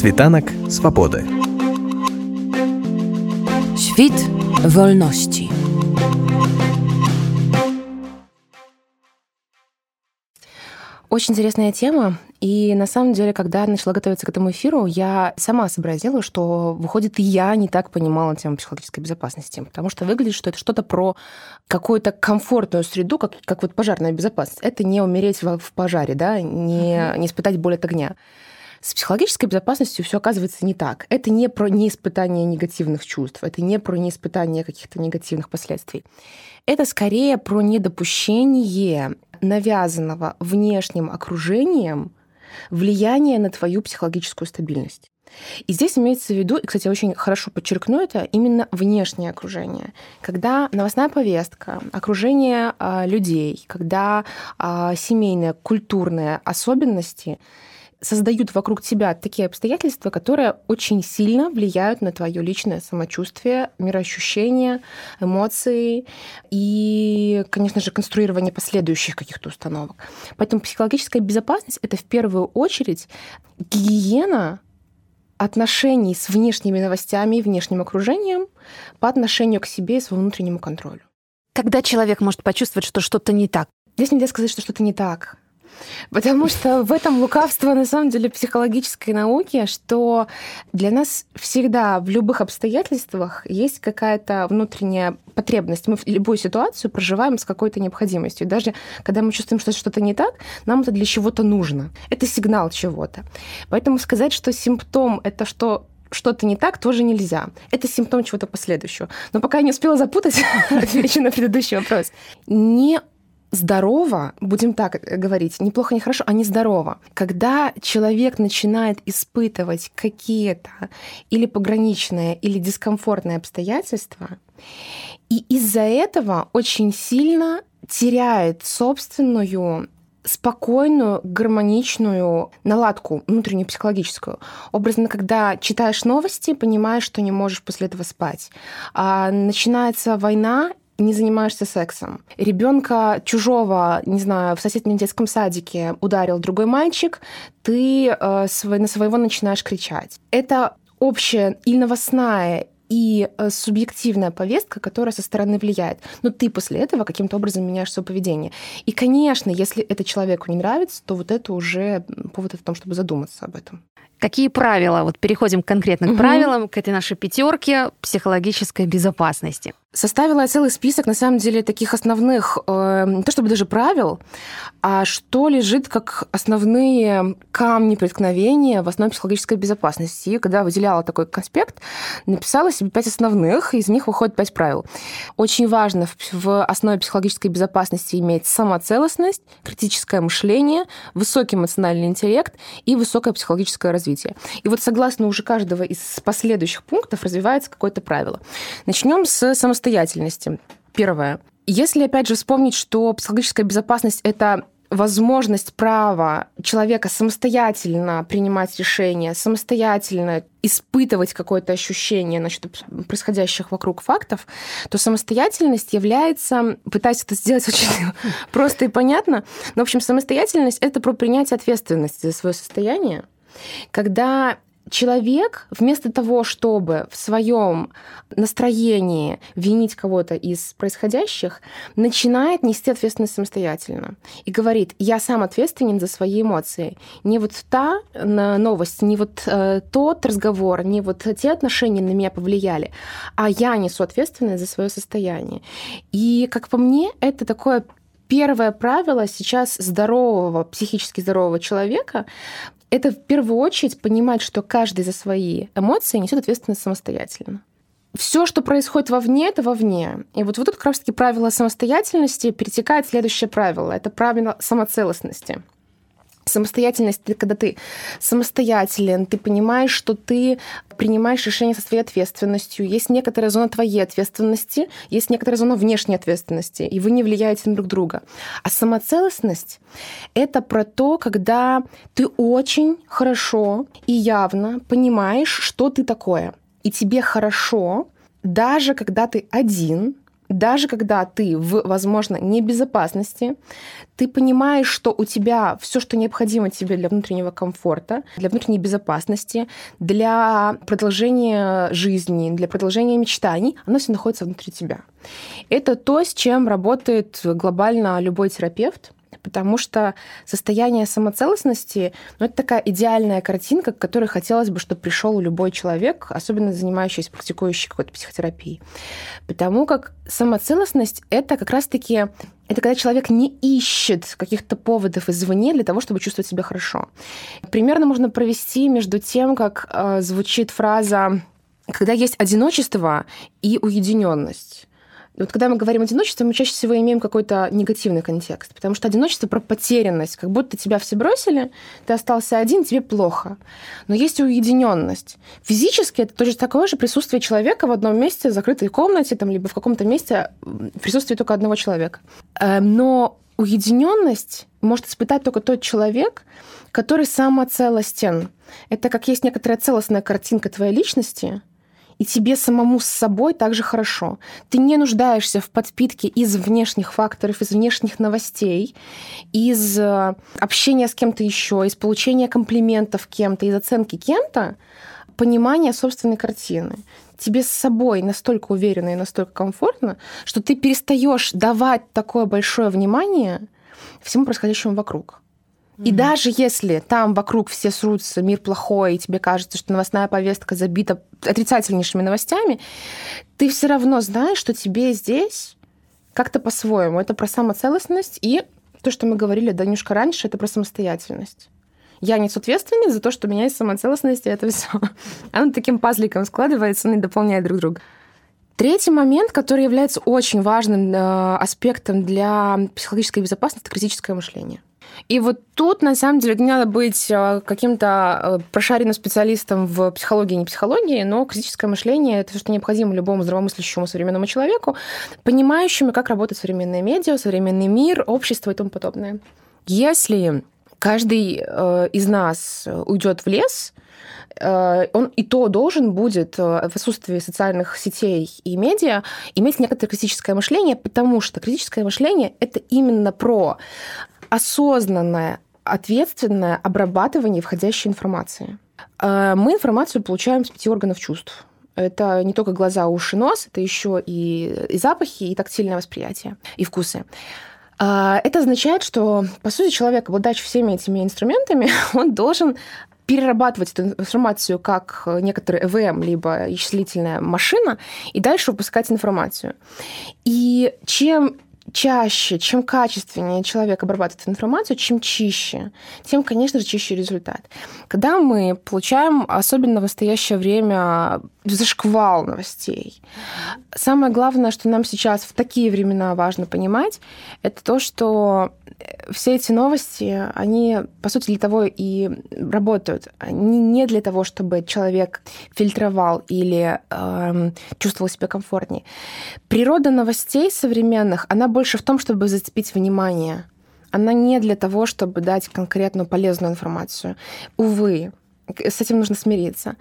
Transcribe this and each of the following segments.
Світанок свободы. Świt wolności. Очень интересная тема. И на самом деле, когда я начала готовиться к этому эфиру, я сама сообразила, что, выходит, и я не так понимала тему психологической безопасности. Потому что выглядит, что это что-то про какую-то комфортную среду, как, как вот пожарная безопасность. Это не умереть в пожаре, да, не, не испытать боль от огня. С психологической безопасностью все оказывается не так. Это не про неиспытание негативных чувств, это не про неиспытание каких-то негативных последствий. Это скорее про недопущение навязанного внешним окружением влияния на твою психологическую стабильность. И здесь имеется в виду, и, кстати, очень хорошо подчеркну это, именно внешнее окружение. Когда новостная повестка, окружение э, людей, когда э, семейные, культурные особенности создают вокруг тебя такие обстоятельства, которые очень сильно влияют на твое личное самочувствие, мироощущение, эмоции и, конечно же, конструирование последующих каких-то установок. Поэтому психологическая безопасность — это в первую очередь гигиена отношений с внешними новостями и внешним окружением по отношению к себе и своему внутреннему контролю. Когда человек может почувствовать, что что-то не так? Здесь нельзя сказать, что что-то не так. Потому что в этом лукавство, на самом деле, психологической науки, что для нас всегда в любых обстоятельствах есть какая-то внутренняя потребность. Мы любую ситуацию проживаем с какой-то необходимостью. Даже когда мы чувствуем, что что-то не так, нам это для чего-то нужно. Это сигнал чего-то. Поэтому сказать, что симптом — это что что-то не так, тоже нельзя. Это симптом чего-то последующего. Но пока я не успела запутать, отвечу на предыдущий вопрос. Не здорово, будем так говорить, неплохо, не хорошо, а не здорово. Когда человек начинает испытывать какие-то или пограничные, или дискомфортные обстоятельства, и из-за этого очень сильно теряет собственную спокойную, гармоничную наладку внутреннюю психологическую. Образно, когда читаешь новости, понимаешь, что не можешь после этого спать. А начинается война, не занимаешься сексом. Ребенка чужого, не знаю, в соседнем детском садике ударил другой мальчик, ты э, свой, на своего начинаешь кричать. Это общая и новостная, и э, субъективная повестка, которая со стороны влияет. Но ты после этого каким-то образом меняешь свое поведение. И, конечно, если это человеку не нравится, то вот это уже повод о том, чтобы задуматься об этом. Какие правила? Вот переходим конкретно к угу. правилам, к этой нашей пятерке психологической безопасности. Составила целый список, на самом деле, таких основных, э, не то чтобы даже правил, а что лежит как основные камни преткновения в основе психологической безопасности. И когда выделяла такой конспект, написала себе пять основных, из них выходит пять правил. Очень важно в основе психологической безопасности иметь самоцелостность, критическое мышление, высокий эмоциональный интеллект и высокое психологическое развитие. И вот согласно уже каждого из последующих пунктов развивается какое-то правило. Начнем с самостоятельности самостоятельности. Первое. Если, опять же, вспомнить, что психологическая безопасность — это возможность права человека самостоятельно принимать решения, самостоятельно испытывать какое-то ощущение насчет происходящих вокруг фактов, то самостоятельность является, пытаюсь это сделать очень просто и понятно, но, в общем, самостоятельность — это про принятие ответственности за свое состояние, когда человек вместо того, чтобы в своем настроении винить кого-то из происходящих, начинает нести ответственность самостоятельно и говорит, я сам ответственен за свои эмоции. Не вот та новость, не вот э, тот разговор, не вот те отношения на меня повлияли, а я несу ответственность за свое состояние. И, как по мне, это такое первое правило сейчас здорового, психически здорового человека это в первую очередь понимать, что каждый за свои эмоции несет ответственность самостоятельно. Все, что происходит вовне, это вовне. И вот, вот тут как раз-таки правило самостоятельности перетекает в следующее правило. Это правило самоцелостности. Самостоятельность, когда ты самостоятелен, ты понимаешь, что ты принимаешь решения со своей ответственностью. Есть некоторая зона твоей ответственности, есть некоторая зона внешней ответственности, и вы не влияете на друг друга. А самоцелостность — это про то, когда ты очень хорошо и явно понимаешь, что ты такое. И тебе хорошо, даже когда ты один, даже когда ты в, возможно, небезопасности, ты понимаешь, что у тебя все, что необходимо тебе для внутреннего комфорта, для внутренней безопасности, для продолжения жизни, для продолжения мечтаний, оно все находится внутри тебя. Это то, с чем работает глобально любой терапевт, потому что состояние самоцелостности ну, это такая идеальная картинка, к которой хотелось бы, чтобы пришел любой человек, особенно занимающийся, практикующий какой-то психотерапией. Потому как самоцелостность — это как раз-таки это когда человек не ищет каких-то поводов извне для того, чтобы чувствовать себя хорошо. Примерно можно провести между тем, как э, звучит фраза когда есть одиночество и уединенность. Вот когда мы говорим одиночество, мы чаще всего имеем какой-то негативный контекст, потому что одиночество про потерянность, как будто тебя все бросили, ты остался один, тебе плохо. Но есть и уединенность. Физически это тоже такое же присутствие человека в одном месте, в закрытой комнате, там, либо в каком-то месте присутствие только одного человека. Эм, но уединенность может испытать только тот человек, который самоцелостен. Это как есть некоторая целостная картинка твоей личности, и тебе самому с собой также хорошо. Ты не нуждаешься в подпитке из внешних факторов, из внешних новостей, из э, общения с кем-то еще, из получения комплиментов кем-то, из оценки кем-то, понимания собственной картины тебе с собой настолько уверенно и настолько комфортно, что ты перестаешь давать такое большое внимание всему происходящему вокруг. И даже если там вокруг все срутся, мир плохой, и тебе кажется, что новостная повестка забита отрицательнейшими новостями, ты все равно знаешь, что тебе здесь как-то по-своему. Это про самоцелостность и то, что мы говорили, Данюшка, раньше, это про самостоятельность. Я не ответственность за то, что у меня есть самоцелостность, и это все. Оно таким пазликом складывается, он и дополняет друг друга. Третий момент, который является очень важным э, аспектом для психологической безопасности, это критическое мышление. И вот тут, на самом деле, не надо быть э, каким-то э, прошаренным специалистом в психологии и не психологии, но критическое мышление – это то, что необходимо любому здравомыслящему современному человеку, понимающему, как работает современное медиа, современный мир, общество и тому подобное. Если каждый э, из нас уйдет в лес, он и то должен будет в отсутствии социальных сетей и медиа иметь некоторое критическое мышление, потому что критическое мышление – это именно про осознанное, ответственное обрабатывание входящей информации. Э, мы информацию получаем с пяти органов чувств. Это не только глаза, уши, нос, это еще и, и запахи, и тактильное восприятие, и вкусы. Э, это означает, что, по сути, человек, обладающий всеми этими инструментами, он должен перерабатывать эту информацию как некоторый ЭВМ, либо исчислительная машина, и дальше выпускать информацию. И чем чаще, чем качественнее человек обрабатывает информацию, чем чище, тем, конечно же, чище результат. Когда мы получаем, особенно в настоящее время, зашквал новостей, самое главное, что нам сейчас в такие времена важно понимать, это то, что все эти новости, они, по сути, для того и работают. Они не для того, чтобы человек фильтровал или э, чувствовал себя комфортнее. Природа новостей современных, она больше в том, чтобы зацепить внимание. Она не для того, чтобы дать конкретную полезную информацию. Увы, с этим нужно смириться.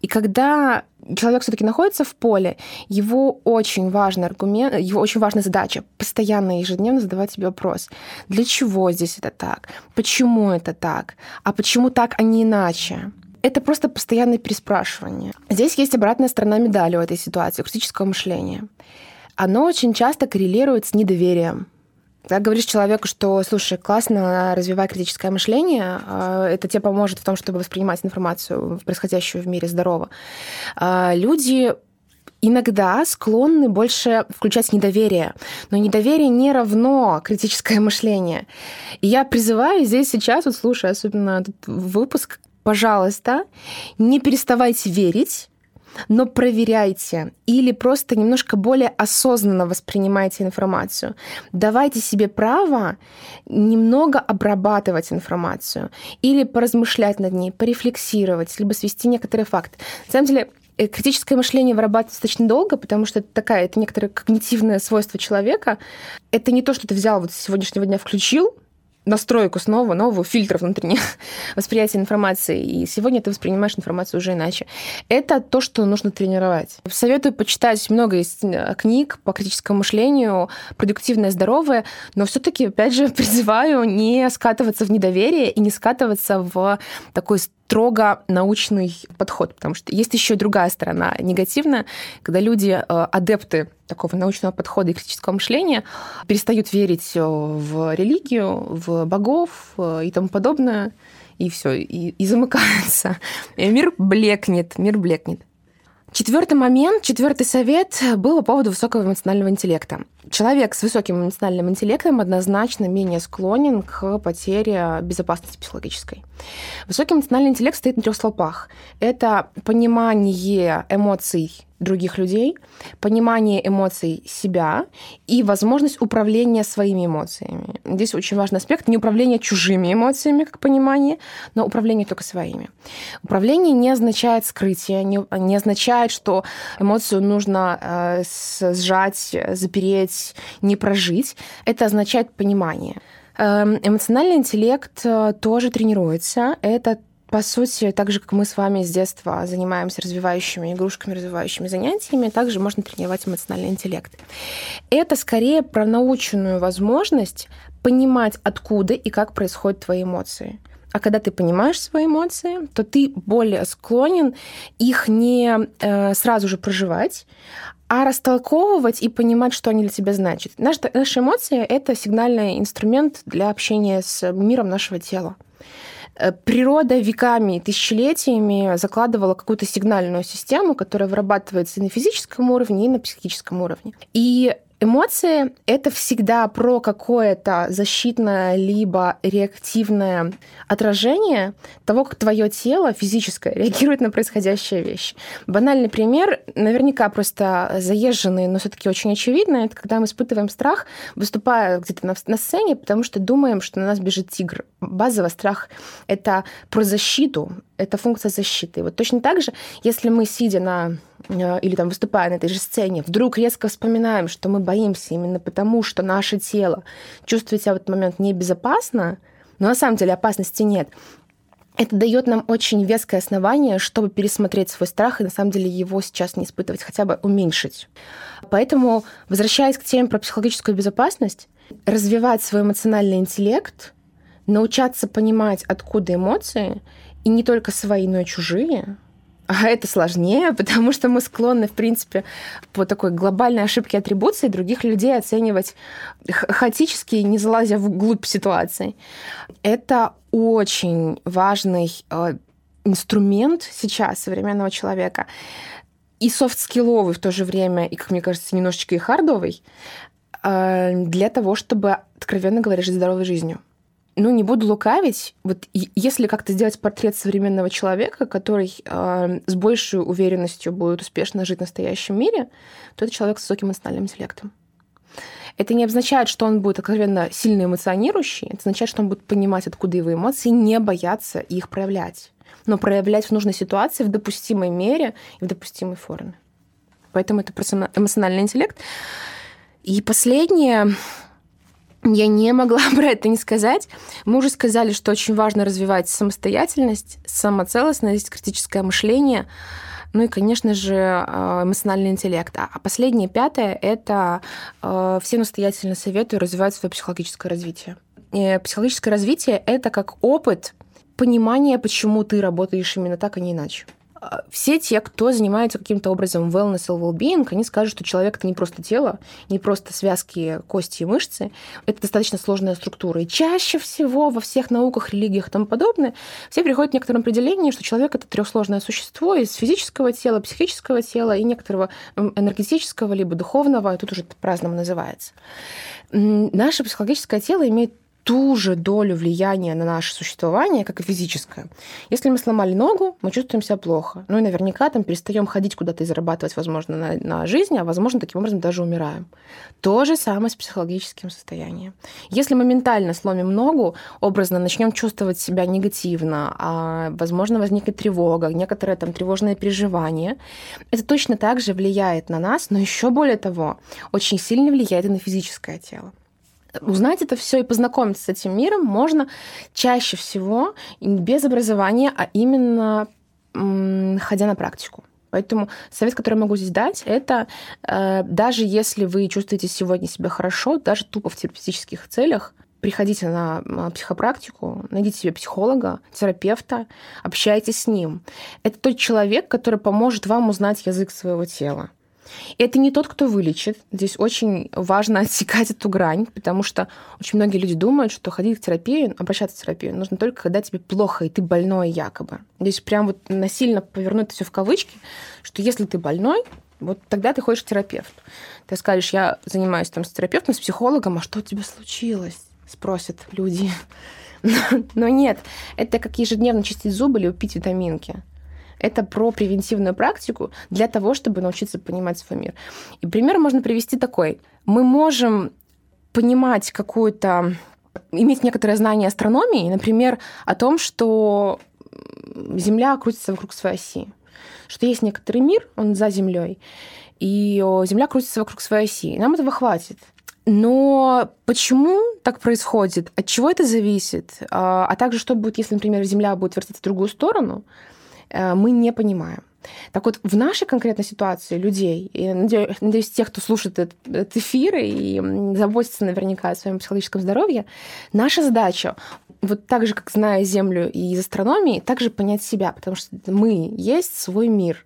И когда человек все-таки находится в поле, его очень важный аргумент, его очень важная задача постоянно ежедневно задавать себе вопрос: для чего здесь это так? Почему это так? А почему так, а не иначе? Это просто постоянное переспрашивание. Здесь есть обратная сторона медали у этой ситуации, критического мышления. Оно очень часто коррелирует с недоверием когда говоришь человеку, что, слушай, классно, развивай критическое мышление, а, это тебе поможет в том, чтобы воспринимать информацию, происходящую в мире здорово. А, люди иногда склонны больше включать недоверие. Но недоверие не равно критическое мышление. И я призываю здесь сейчас, вот слушая особенно этот выпуск, пожалуйста, не переставайте верить, но проверяйте или просто немножко более осознанно воспринимайте информацию. Давайте себе право немного обрабатывать информацию или поразмышлять над ней, порефлексировать, либо свести некоторые факты. На самом деле, э, критическое мышление вырабатывается достаточно долго, потому что это такая, это некоторое когнитивное свойство человека. Это не то, что ты взял вот с сегодняшнего дня включил, настройку снова, нового фильтра внутреннего восприятия информации. И сегодня ты воспринимаешь информацию уже иначе. Это то, что нужно тренировать. Советую почитать много есть э, книг по критическому мышлению, продуктивное, здоровое, но все-таки, опять же, призываю не скатываться в недоверие и не скатываться в такой строго научный подход, потому что есть еще другая сторона негативная, когда люди, э, адепты такого научного подхода и критического мышления, перестают верить э, в религию, в богов э, и тому подобное, и все, и, и замыкаются. И мир блекнет, мир блекнет. Четвертый момент, четвертый совет был по поводу высокого эмоционального интеллекта. Человек с высоким эмоциональным интеллектом однозначно менее склонен к потере безопасности психологической. Высокий эмоциональный интеллект стоит на трех столпах. Это понимание эмоций других людей, понимание эмоций себя и возможность управления своими эмоциями. Здесь очень важный аспект не управление чужими эмоциями, как понимание, но управление только своими. Управление не означает скрытие, не, не означает, что эмоцию нужно э, сжать, запереть, не прожить. Это означает понимание. Эм, эмоциональный интеллект э, тоже тренируется. Это по сути, так же, как мы с вами с детства занимаемся развивающими игрушками, развивающими занятиями, также можно тренировать эмоциональный интеллект. Это скорее про наученную возможность понимать, откуда и как происходят твои эмоции. А когда ты понимаешь свои эмоции, то ты более склонен их не э, сразу же проживать, а растолковывать и понимать, что они для тебя значат. Наши, наши эмоции — это сигнальный инструмент для общения с миром нашего тела. Э, природа веками, тысячелетиями закладывала какую-то сигнальную систему, которая вырабатывается и на физическом уровне, и на психическом уровне. И Эмоции — это всегда про какое-то защитное либо реактивное отражение того, как твое тело физическое реагирует на происходящие вещи. Банальный пример, наверняка просто заезженный, но все таки очень очевидный, это когда мы испытываем страх, выступая где-то на, на сцене, потому что думаем, что на нас бежит тигр. Базовый страх — это про защиту, это функция защиты. Вот точно так же, если мы, сидя на э, или там выступая на этой же сцене, вдруг резко вспоминаем, что мы боимся именно потому, что наше тело чувствует себя в этот момент небезопасно, но на самом деле опасности нет, это дает нам очень веское основание, чтобы пересмотреть свой страх и на самом деле его сейчас не испытывать, хотя бы уменьшить. Поэтому, возвращаясь к теме про психологическую безопасность, развивать свой эмоциональный интеллект, научаться понимать, откуда эмоции, и не только свои, но и чужие. А это сложнее, потому что мы склонны, в принципе, по такой глобальной ошибке атрибуции других людей оценивать хаотически, не залазя вглубь ситуации. Это очень важный э, инструмент сейчас современного человека. И софт-скилловый в то же время, и, как мне кажется, немножечко и хардовый, э, для того, чтобы, откровенно говоря, жить здоровой жизнью ну, не буду лукавить, вот если как-то сделать портрет современного человека, который э, с большей уверенностью будет успешно жить в настоящем мире, то это человек с высоким эмоциональным интеллектом. Это не означает, что он будет откровенно сильно эмоционирующий, это означает, что он будет понимать, откуда его эмоции, не бояться их проявлять, но проявлять в нужной ситуации в допустимой мере и в допустимой форме. Поэтому это просто эмоциональный интеллект. И последнее, я не могла про это не сказать. Мы уже сказали, что очень важно развивать самостоятельность, самоцелостность, критическое мышление, ну и, конечно же, э, эмоциональный интеллект. А последнее, пятое, это э, все настоятельно советую развивать свое психологическое развитие. И психологическое развитие — это как опыт понимания, почему ты работаешь именно так, а не иначе. А, все те, кто занимается каким-то образом wellness и well-being, они скажут, что человек это не просто тело, не просто связки, кости и мышцы. Это достаточно сложная структура. И чаще всего во всех науках, религиях и тому подобное все приходят к некоторому определению, что человек это трехсложное существо из физического тела, психического тела и некоторого энергетического либо духовного, и тут уже по-разному называется. Наше психологическое тело имеет ту же долю влияния на наше существование, как и физическое. Если мы сломали ногу, мы чувствуем себя плохо. Ну и наверняка там перестаем ходить куда-то и зарабатывать, возможно, на, на жизнь, а возможно, таким образом даже умираем. То же самое с психологическим состоянием. Если мы ментально сломим ногу, образно начнем чувствовать себя негативно, а, возможно, возникнет тревога, некоторое там тревожное переживание, это точно так же влияет на нас, но еще более того, очень сильно влияет и на физическое тело. Узнать это все и познакомиться с этим миром можно чаще всего без образования, а именно ходя на практику. Поэтому совет, который я могу здесь дать, это э, даже если вы чувствуете сегодня себя хорошо, даже тупо в терапевтических целях, приходите на психопрактику, найдите себе психолога, терапевта, общайтесь с ним. Это тот человек, который поможет вам узнать язык своего тела. И это не тот, кто вылечит. Здесь очень важно отсекать эту грань, потому что очень многие люди думают, что ходить в терапию, обращаться в терапию нужно только, когда тебе плохо, и ты больной якобы. Здесь прям вот насильно повернуть все в кавычки, что если ты больной, вот тогда ты ходишь к терапевту. Ты скажешь, я занимаюсь там с терапевтом, с психологом, а что у тебя случилось? Спросят люди. Но нет, это как ежедневно чистить зубы или пить витаминки. Это про превентивную практику для того, чтобы научиться понимать свой мир. И пример можно привести такой. Мы можем понимать какую-то иметь некоторое знание астрономии, например, о том, что Земля крутится вокруг своей оси, что есть некоторый мир, он за Землей, и Земля крутится вокруг своей оси. Нам этого хватит. Но почему так происходит? От чего это зависит? А, а также что будет, если, например, Земля будет вертеться в другую сторону? Э, мы не понимаем. Так вот, в нашей конкретной ситуации людей, и надеюсь, тех, кто слушает этот эфир и заботится наверняка о своем психологическом здоровье, наша задача вот так же, как зная Землю и из астрономии, также понять себя, потому что мы есть свой мир.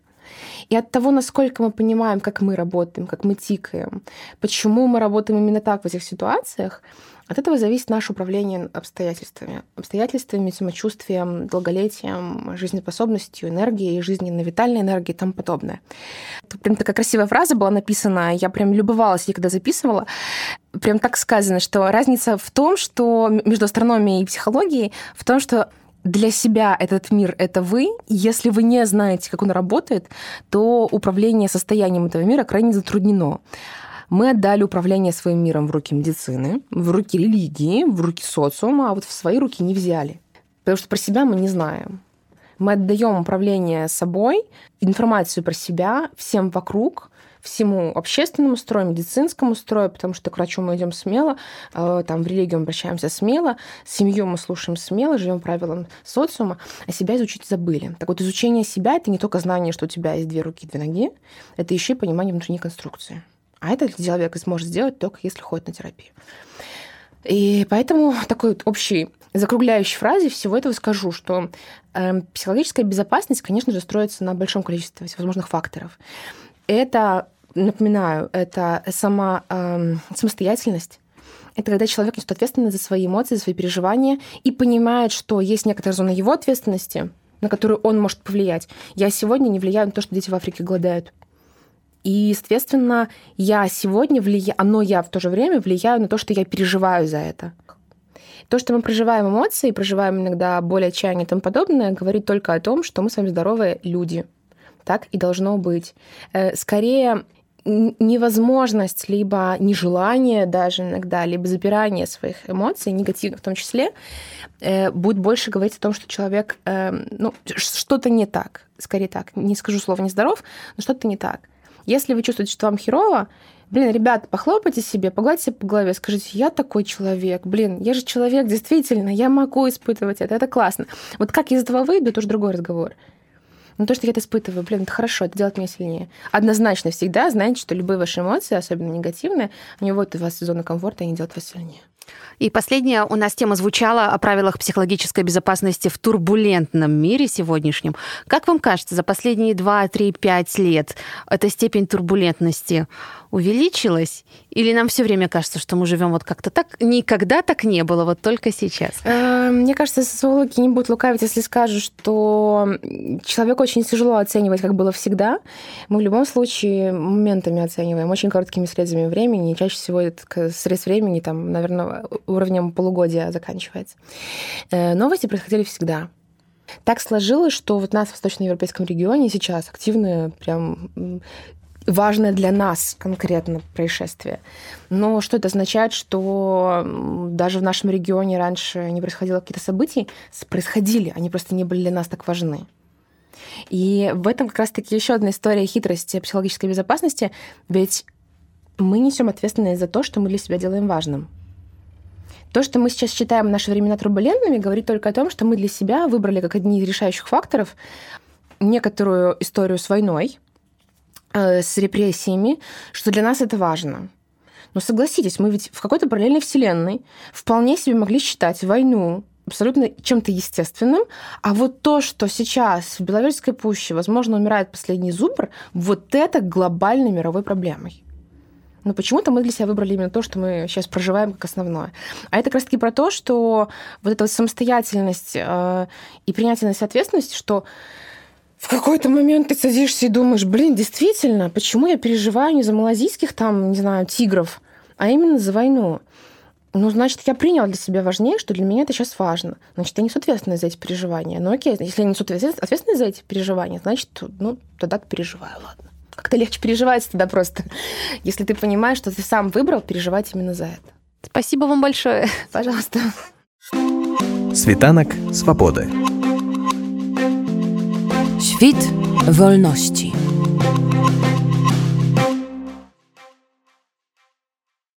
И от того, насколько мы понимаем, как мы работаем, как мы тикаем, почему мы работаем именно так в этих ситуациях, от этого зависит наше управление обстоятельствами. Обстоятельствами, самочувствием, долголетием, жизнеспособностью, энергией, жизненной витальной энергией и тому подобное. Тут прям такая красивая фраза была написана, я прям любовалась ей, когда записывала. Прям так сказано, что разница в том, что между астрономией и психологией, в том, что для себя этот мир — это вы. Если вы не знаете, как он работает, то управление состоянием этого мира крайне затруднено. Мы отдали управление своим миром в руки медицины, в руки религии, в руки социума, а вот в свои руки не взяли. Потому что про себя мы не знаем. Мы отдаем управление собой, информацию про себя всем вокруг, всему общественному строю, медицинскому строю, потому что к врачу мы идем смело, э, там в религию мы обращаемся смело, семью мы слушаем смело, живем правилам социума, а себя изучить забыли. Так вот, изучение себя — это не только знание, что у тебя есть две руки, две ноги, это еще и понимание внутренней конструкции. А это человек сможет сделать только если ходит на терапию. И поэтому такой вот общий закругляющей фразе всего этого скажу, что э, психологическая безопасность, конечно же, строится на большом количестве всевозможных факторов. Это, напоминаю, это сама э, самостоятельность, это когда человек несет ответственность за свои эмоции, за свои переживания и понимает, что есть некоторая зона его ответственности, на которую он может повлиять. Я сегодня не влияю на то, что дети в Африке голодают. И, соответственно, я сегодня влияю, но я в то же время влияю на то, что я переживаю за это. То, что мы проживаем эмоции, проживаем иногда боль, отчаяние и тому подобное, говорит только о том, что мы с вами здоровые люди. Так и должно быть. Э, скорее, невозможность, либо нежелание даже иногда, либо запирание своих эмоций, негативных в том числе, э, будет больше говорить о том, что человек, эм, ну, что-то не так. Скорее так. Не скажу слово нездоров, но что-то не так. Если вы чувствуете, что вам херово, блин, ребята, похлопайте себе, погладьте себя по голове, скажите, я такой человек, блин, я же человек, действительно, я могу испытывать это, это классно. Вот как из этого выйду, это уже другой разговор. Но то, что я это испытываю, блин, это хорошо, это делает меня сильнее. Однозначно всегда знаете, что любые ваши эмоции, особенно негативные, они выводят вас из зоны комфорта и они делают вас сильнее. И последняя у нас тема звучала о правилах психологической безопасности в турбулентном мире сегодняшнем. Как вам кажется, за последние 2, 3, 5 лет эта степень турбулентности увеличилась? Или нам все время кажется, что мы живем вот как-то так? Никогда так не было, вот только сейчас. Мне кажется, социологи не будут лукавить, если скажут, что человеку очень тяжело оценивать, как было всегда. Мы в любом случае моментами оцениваем, очень короткими срезами времени. чаще всего это срез времени, там, наверное, уровнем полугодия заканчивается. Э, новости происходили всегда. Так сложилось, что вот нас в восточноевропейском регионе сейчас активное, прям важное для нас конкретно происшествие. Но что это означает, что даже в нашем регионе раньше не происходило какие-то события, происходили, они просто не были для нас так важны. И в этом как раз-таки еще одна история хитрости психологической безопасности, ведь мы несем ответственность за то, что мы для себя делаем важным. То, что мы сейчас считаем наши времена турбулентными, говорит только о том, что мы для себя выбрали как одни из решающих факторов некоторую историю с войной, с репрессиями, что для нас это важно. Но согласитесь, мы ведь в какой-то параллельной вселенной вполне себе могли считать войну абсолютно чем-то естественным. А вот то, что сейчас в Беловежской пуще, возможно, умирает последний зубр, вот это глобальной мировой проблемой. Но почему-то мы для себя выбрали именно то, что мы сейчас проживаем как основное. А это как раз-таки про то, что вот эта вот самостоятельность э, и принятие ответственности, что в какой-то момент ты садишься и думаешь, блин, действительно, почему я переживаю не за малазийских там, не знаю, тигров, а именно за войну? Ну, значит, я приняла для себя важнее, что для меня это сейчас важно. Значит, я несу ответственность за эти переживания. Ну, окей, если я несу ответственность за эти переживания, значит, ну, тогда переживаю, ладно. Как-то легче переживается тогда просто, если ты понимаешь, что ты сам выбрал переживать именно за это. Спасибо вам большое. Пожалуйста. Світанок свободи. Świt wolności.